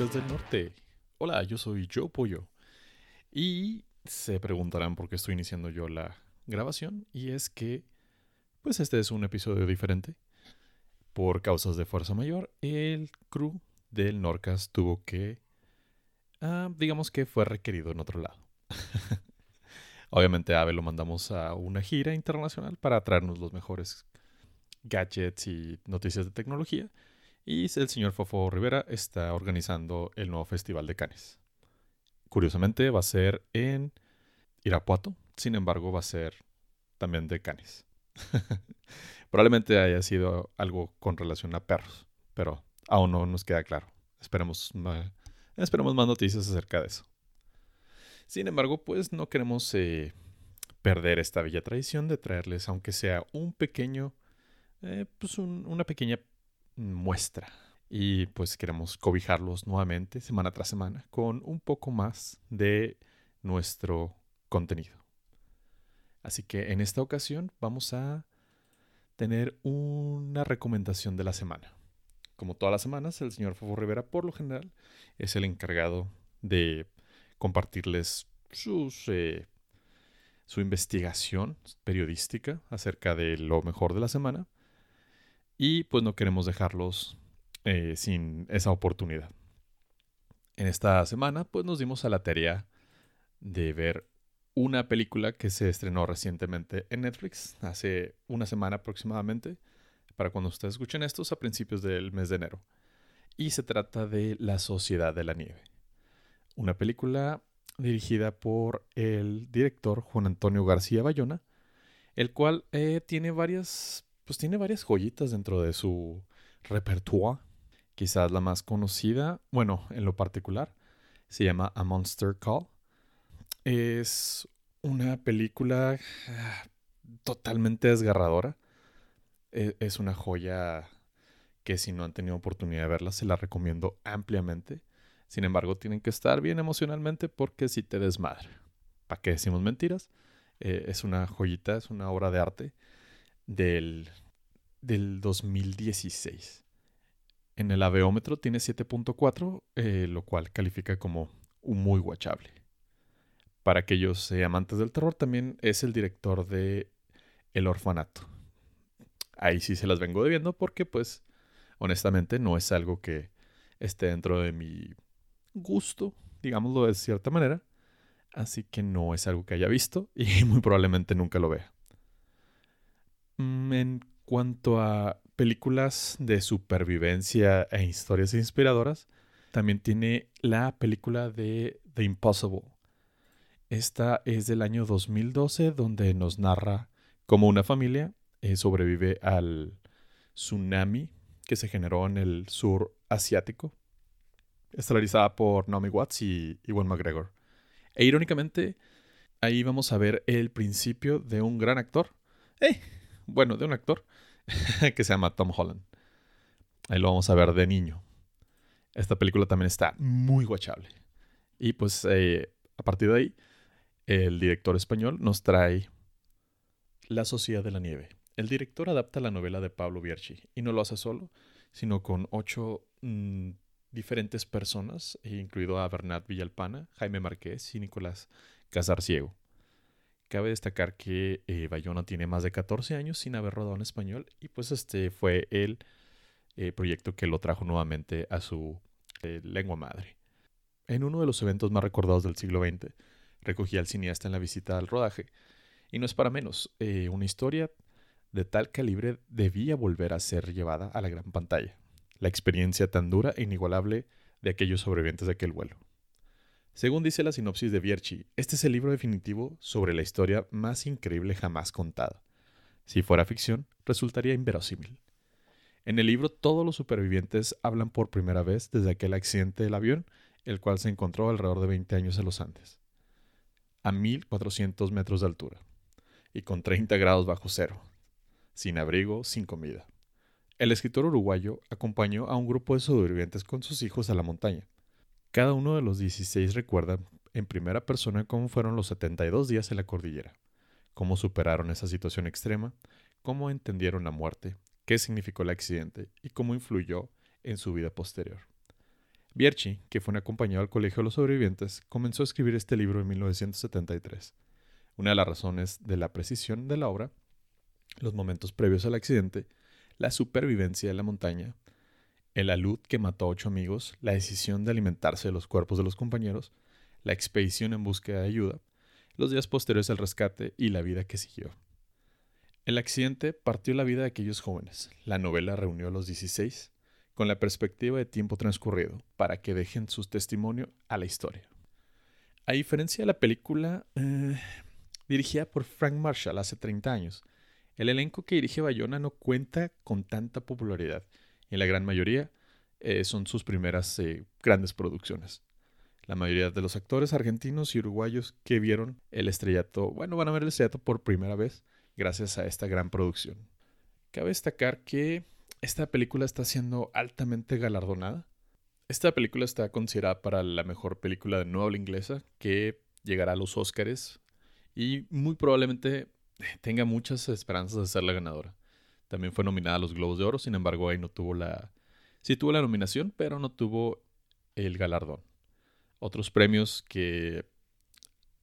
podcast del norte. Hola, yo soy Joe Pollo. Y se preguntarán por qué estoy iniciando yo la grabación. Y es que, pues este es un episodio diferente. Por causas de fuerza mayor, el crew del Norcas tuvo que, ah, digamos que fue requerido en otro lado. Obviamente a Ave lo mandamos a una gira internacional para traernos los mejores gadgets y noticias de tecnología. Y el señor Fofo Rivera está organizando el nuevo Festival de Canes. Curiosamente va a ser en Irapuato, sin embargo va a ser también de Canes. Probablemente haya sido algo con relación a perros, pero aún no nos queda claro. Esperemos, esperemos más noticias acerca de eso. Sin embargo, pues no queremos eh, perder esta bella tradición de traerles, aunque sea un pequeño, eh, pues una pequeña muestra. Y pues queremos cobijarlos nuevamente, semana tras semana, con un poco más de nuestro contenido. Así que en esta ocasión vamos a tener una recomendación de la semana. Como todas las semanas, el señor Fofo Rivera, por lo general, es el encargado de compartirles eh, su investigación periodística acerca de lo mejor de la semana. Y pues no queremos dejarlos eh, sin esa oportunidad. En esta semana pues nos dimos a la tarea de ver una película que se estrenó recientemente en Netflix, hace una semana aproximadamente, para cuando ustedes escuchen estos a principios del mes de enero. Y se trata de La Sociedad de la Nieve. Una película dirigida por el director Juan Antonio García Bayona, el cual eh, tiene varias, pues tiene varias joyitas dentro de su repertoire. Quizás la más conocida, bueno, en lo particular, se llama A Monster Call. Es una película ah, totalmente desgarradora. E, es una joya que si no han tenido oportunidad de verla, se la recomiendo ampliamente. Sin embargo, tienen que estar bien emocionalmente porque si te desmadre. ¿Para qué decimos mentiras? Eh, es una joyita, es una obra de arte del, del 2016. En el aveómetro tiene 7.4, eh, lo cual califica como un muy guachable. Para aquellos eh, amantes del terror, también es el director de El Orfanato. Ahí sí se las vengo debiendo porque, pues, honestamente no es algo que esté dentro de mi gusto, digámoslo de cierta manera. Así que no es algo que haya visto y muy probablemente nunca lo vea. Mm, en cuanto a películas de supervivencia e historias inspiradoras, también tiene la película de The Impossible. Esta es del año 2012 donde nos narra cómo una familia eh, sobrevive al tsunami que se generó en el sur asiático estelarizada por Naomi Watts y Ewan McGregor. E irónicamente, ahí vamos a ver el principio de un gran actor. Eh, bueno, de un actor que se llama Tom Holland. Ahí lo vamos a ver de niño. Esta película también está muy guachable. Y pues eh, a partir de ahí, el director español nos trae La Sociedad de la Nieve. El director adapta la novela de Pablo Bierchi y no lo hace solo, sino con ocho mm, diferentes personas, incluido a Bernat Villalpana, Jaime Marqués y Nicolás Casarciego. Cabe destacar que eh, Bayona tiene más de 14 años sin haber rodado en español y pues este fue el eh, proyecto que lo trajo nuevamente a su eh, lengua madre. En uno de los eventos más recordados del siglo XX, recogía al cineasta en la visita al rodaje, y no es para menos, una historia de tal calibre debía volver a ser llevada a la gran pantalla la experiencia tan dura e inigualable de aquellos sobrevivientes de aquel vuelo. Según dice la sinopsis de Vierchi, este es el libro definitivo sobre la historia más increíble jamás contada. Si fuera ficción, resultaría inverosímil. En el libro todos los supervivientes hablan por primera vez desde aquel accidente del avión, el cual se encontró alrededor de 20 años en los Andes, a 1400 metros de altura, y con 30 grados bajo cero, sin abrigo, sin comida. El escritor uruguayo acompañó a un grupo de sobrevivientes con sus hijos a la montaña. Cada uno de los 16 recuerda en primera persona cómo fueron los 72 días en la cordillera, cómo superaron esa situación extrema, cómo entendieron la muerte, qué significó el accidente y cómo influyó en su vida posterior. Bierchi, que fue un acompañado al Colegio de los Sobrevivientes, comenzó a escribir este libro en 1973. Una de las razones de la precisión de la obra, los momentos previos al accidente, la supervivencia de la montaña, el alud que mató a ocho amigos, la decisión de alimentarse de los cuerpos de los compañeros, la expedición en búsqueda de ayuda, los días posteriores al rescate y la vida que siguió. El accidente partió la vida de aquellos jóvenes. La novela reunió a los 16 con la perspectiva de tiempo transcurrido para que dejen su testimonio a la historia. A diferencia de la película eh, dirigida por Frank Marshall hace 30 años, el elenco que dirige Bayona no cuenta con tanta popularidad y la gran mayoría eh, son sus primeras eh, grandes producciones. La mayoría de los actores argentinos y uruguayos que vieron el estrellato, bueno, van a ver el estrellato por primera vez gracias a esta gran producción. Cabe destacar que esta película está siendo altamente galardonada. Esta película está considerada para la mejor película de nueva inglesa que llegará a los Oscars y muy probablemente tenga muchas esperanzas de ser la ganadora. También fue nominada a los Globos de Oro, sin embargo ahí no tuvo la... Sí tuvo la nominación, pero no tuvo el galardón. Otros premios que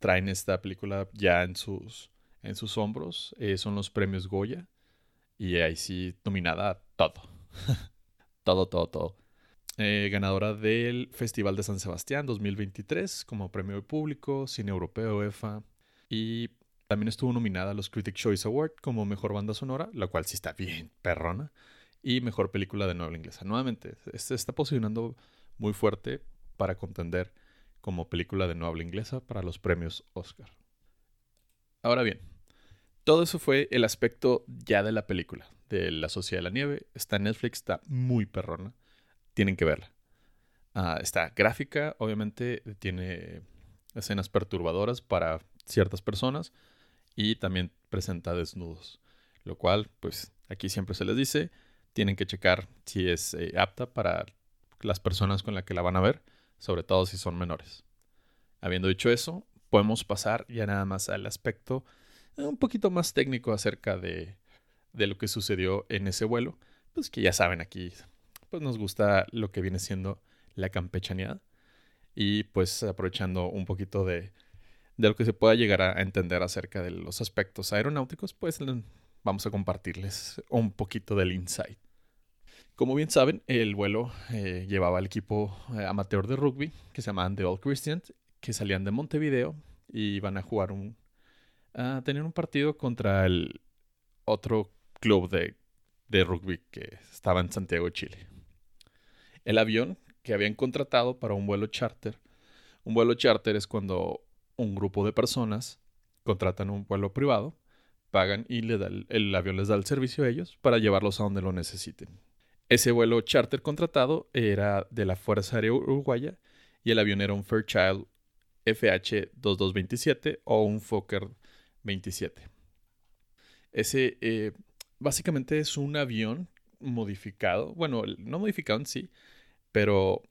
traen esta película ya en sus, en sus hombros eh, son los premios Goya. Y ahí sí, nominada a todo. todo, todo, todo. Eh, ganadora del Festival de San Sebastián 2023 como premio de público, cine europeo EFA. Y también estuvo nominada a los Critic Choice Award como mejor banda sonora, la cual sí está bien perrona. Y mejor película de nueva inglesa. Nuevamente, se está posicionando muy fuerte para contender como película de nueva inglesa para los premios Oscar. Ahora bien, todo eso fue el aspecto ya de la película, de La Sociedad de la Nieve. Está en Netflix, está muy perrona. Tienen que verla. Ah, está gráfica, obviamente tiene escenas perturbadoras para ciertas personas y también presenta desnudos. Lo cual, pues aquí siempre se les dice, tienen que checar si es eh, apta para las personas con las que la van a ver sobre todo si son menores. Habiendo dicho eso, podemos pasar ya nada más al aspecto eh, un poquito más técnico acerca de, de lo que sucedió en ese vuelo. Pues que ya saben aquí, pues nos gusta lo que viene siendo la campechaneada. Y pues aprovechando un poquito de, de lo que se pueda llegar a entender acerca de los aspectos aeronáuticos, pues vamos a compartirles un poquito del insight. Como bien saben, el vuelo eh, llevaba al equipo eh, amateur de rugby que se llamaban The Old Christians, que salían de Montevideo y iban a jugar un. a tener un partido contra el otro club de, de rugby que estaba en Santiago Chile. El avión que habían contratado para un vuelo charter. Un vuelo charter es cuando un grupo de personas contratan un vuelo privado, pagan y le da el avión les da el servicio a ellos para llevarlos a donde lo necesiten. Ese vuelo charter contratado era de la Fuerza Aérea Uruguaya y el avión era un Fairchild FH-2227 o un Fokker 27. Ese eh, básicamente es un avión modificado, bueno, no modificado en sí, pero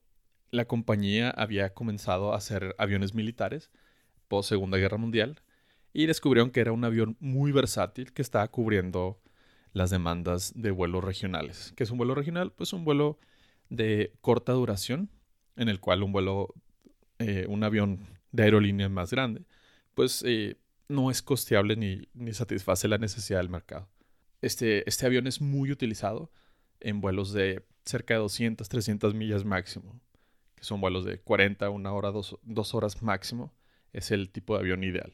la compañía había comenzado a hacer aviones militares post Segunda Guerra Mundial y descubrieron que era un avión muy versátil que estaba cubriendo las demandas de vuelos regionales. ¿Qué es un vuelo regional? Pues un vuelo de corta duración, en el cual un vuelo, eh, un avión de aerolínea más grande, pues eh, no es costeable ni, ni, satisface la necesidad del mercado. Este, este avión es muy utilizado en vuelos de cerca de 200, 300 millas máximo, que son vuelos de 40, una hora, dos, dos horas máximo. Es el tipo de avión ideal.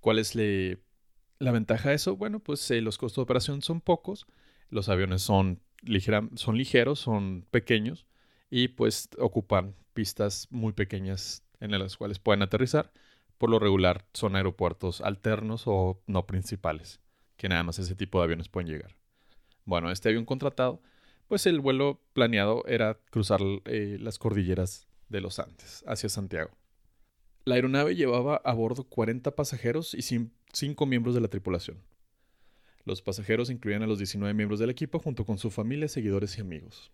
¿Cuál es la ventaja de eso, bueno, pues eh, los costos de operación son pocos, los aviones son, son ligeros, son pequeños y pues ocupan pistas muy pequeñas en las cuales pueden aterrizar. Por lo regular son aeropuertos alternos o no principales, que nada más ese tipo de aviones pueden llegar. Bueno, este avión contratado, pues el vuelo planeado era cruzar eh, las cordilleras de los Andes hacia Santiago. La aeronave llevaba a bordo 40 pasajeros y 5 miembros de la tripulación. Los pasajeros incluían a los 19 miembros del equipo junto con su familia, seguidores y amigos.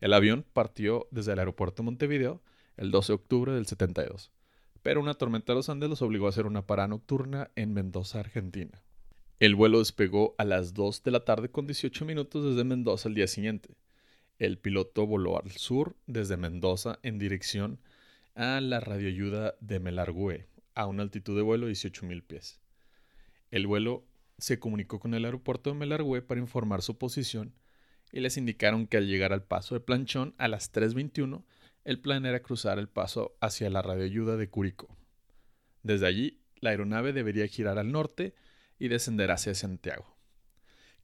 El avión partió desde el aeropuerto de Montevideo el 12 de octubre del 72, pero una tormenta de los Andes los obligó a hacer una parada nocturna en Mendoza, Argentina. El vuelo despegó a las 2 de la tarde con 18 minutos desde Mendoza al día siguiente. el piloto voló al sur desde Mendoza en dirección a la radioayuda de Melargüe, a una altitud de vuelo de 18.000 pies. El vuelo se comunicó con el aeropuerto de Melargüe para informar su posición y les indicaron que al llegar al paso de Planchón a las 3.21, el plan era cruzar el paso hacia la radioayuda de Curicó. Desde allí, la aeronave debería girar al norte y descender hacia Santiago.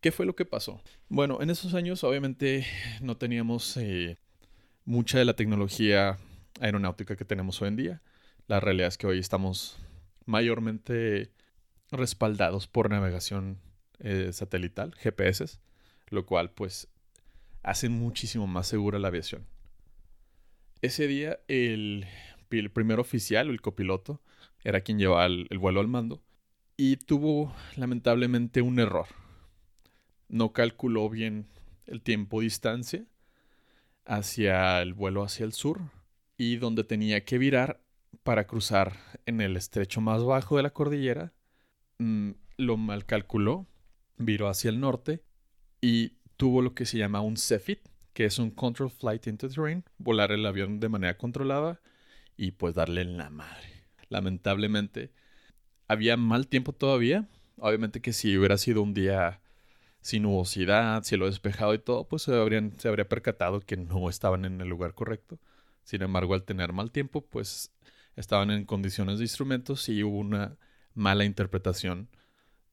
¿Qué fue lo que pasó? Bueno, en esos años obviamente no teníamos eh, mucha de la tecnología aeronáutica que tenemos hoy en día. La realidad es que hoy estamos mayormente respaldados por navegación eh, satelital, GPS, lo cual pues hace muchísimo más segura la aviación. Ese día el, primer oficial, el copiloto, era quien llevaba el vuelo al mando y tuvo lamentablemente un error. No calculó bien el tiempo-distancia hacia el vuelo hacia el sur y donde tenía que virar para cruzar en el estrecho más bajo de la cordillera, mm, lo mal calculó, viró hacia el norte y tuvo lo que se llama un CFIT, que es un Control Flight into Terrain, volar el avión de manera controlada y pues darle en la madre. Lamentablemente, había mal tiempo todavía. Obviamente que si hubiera sido un día sin nubosidad, cielo despejado y todo, pues se, habrían, se habría percatado que no estaban en el lugar correcto. Sin embargo, al tener mal tiempo, pues estaban en condiciones de instrumentos y hubo una mala interpretación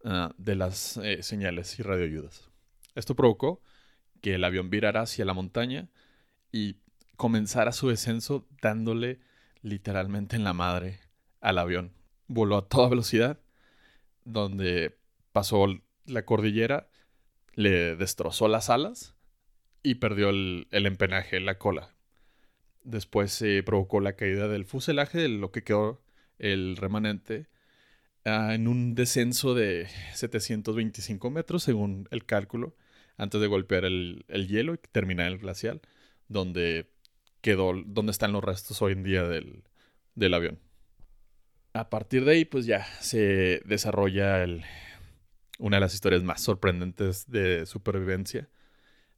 ah, de las eh, señales y radioayudas. Esto provocó que el avión virara hacia la montaña y comenzara su descenso dándole literalmente en la madre al avión. Voló a toda velocidad, donde pasó la cordillera, le destrozó las alas y perdió el, el empenaje, la cola. Después se provocó la caída del fuselaje, de lo que quedó el remanente, ah, en un descenso de 725 metros, según el cálculo, antes de golpear el, hielo y terminar el glacial, donde quedó, donde están los restos hoy en día del, del avión. A partir de ahí, pues ya se desarrolla el, una de las historias más sorprendentes de supervivencia,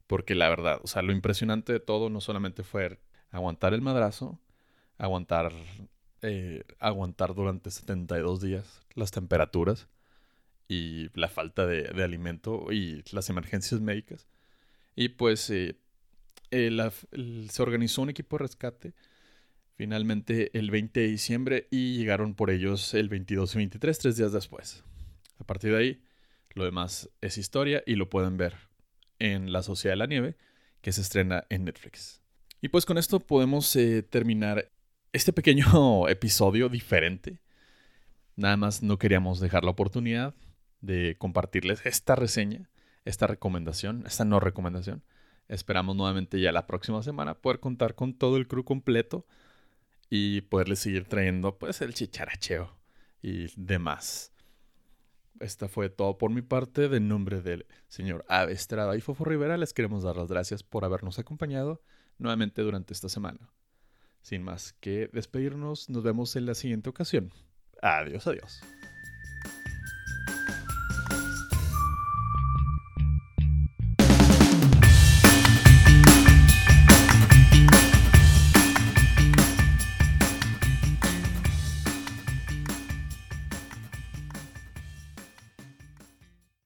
porque la verdad, o sea, lo impresionante de todo no solamente fue aguantar el madrazo, aguantar, eh, aguantar durante 72 días las temperaturas y la falta de, alimento y las emergencias médicas. Y pues eh, se organizó un equipo de rescate finalmente el 20 de diciembre y llegaron por ellos el 22 y 23, tres días después. A partir de ahí, lo demás es historia y lo pueden ver en La Sociedad de la Nieve, que se estrena en Netflix. Y pues con esto podemos eh, terminar este pequeño episodio diferente. Nada más no queríamos dejar la oportunidad de compartirles esta reseña, esta recomendación, esta no recomendación. Esperamos nuevamente ya la próxima semana poder contar con todo el crew completo y poderles seguir trayendo pues el chicharacheo y demás. Esta fue todo por mi parte. De nombre del señor Ave Estrada y Fofo Rivera, les queremos dar las gracias por habernos acompañado nuevamente durante esta semana. Sin más que despedirnos, nos vemos en la siguiente ocasión. Adiós, adiós.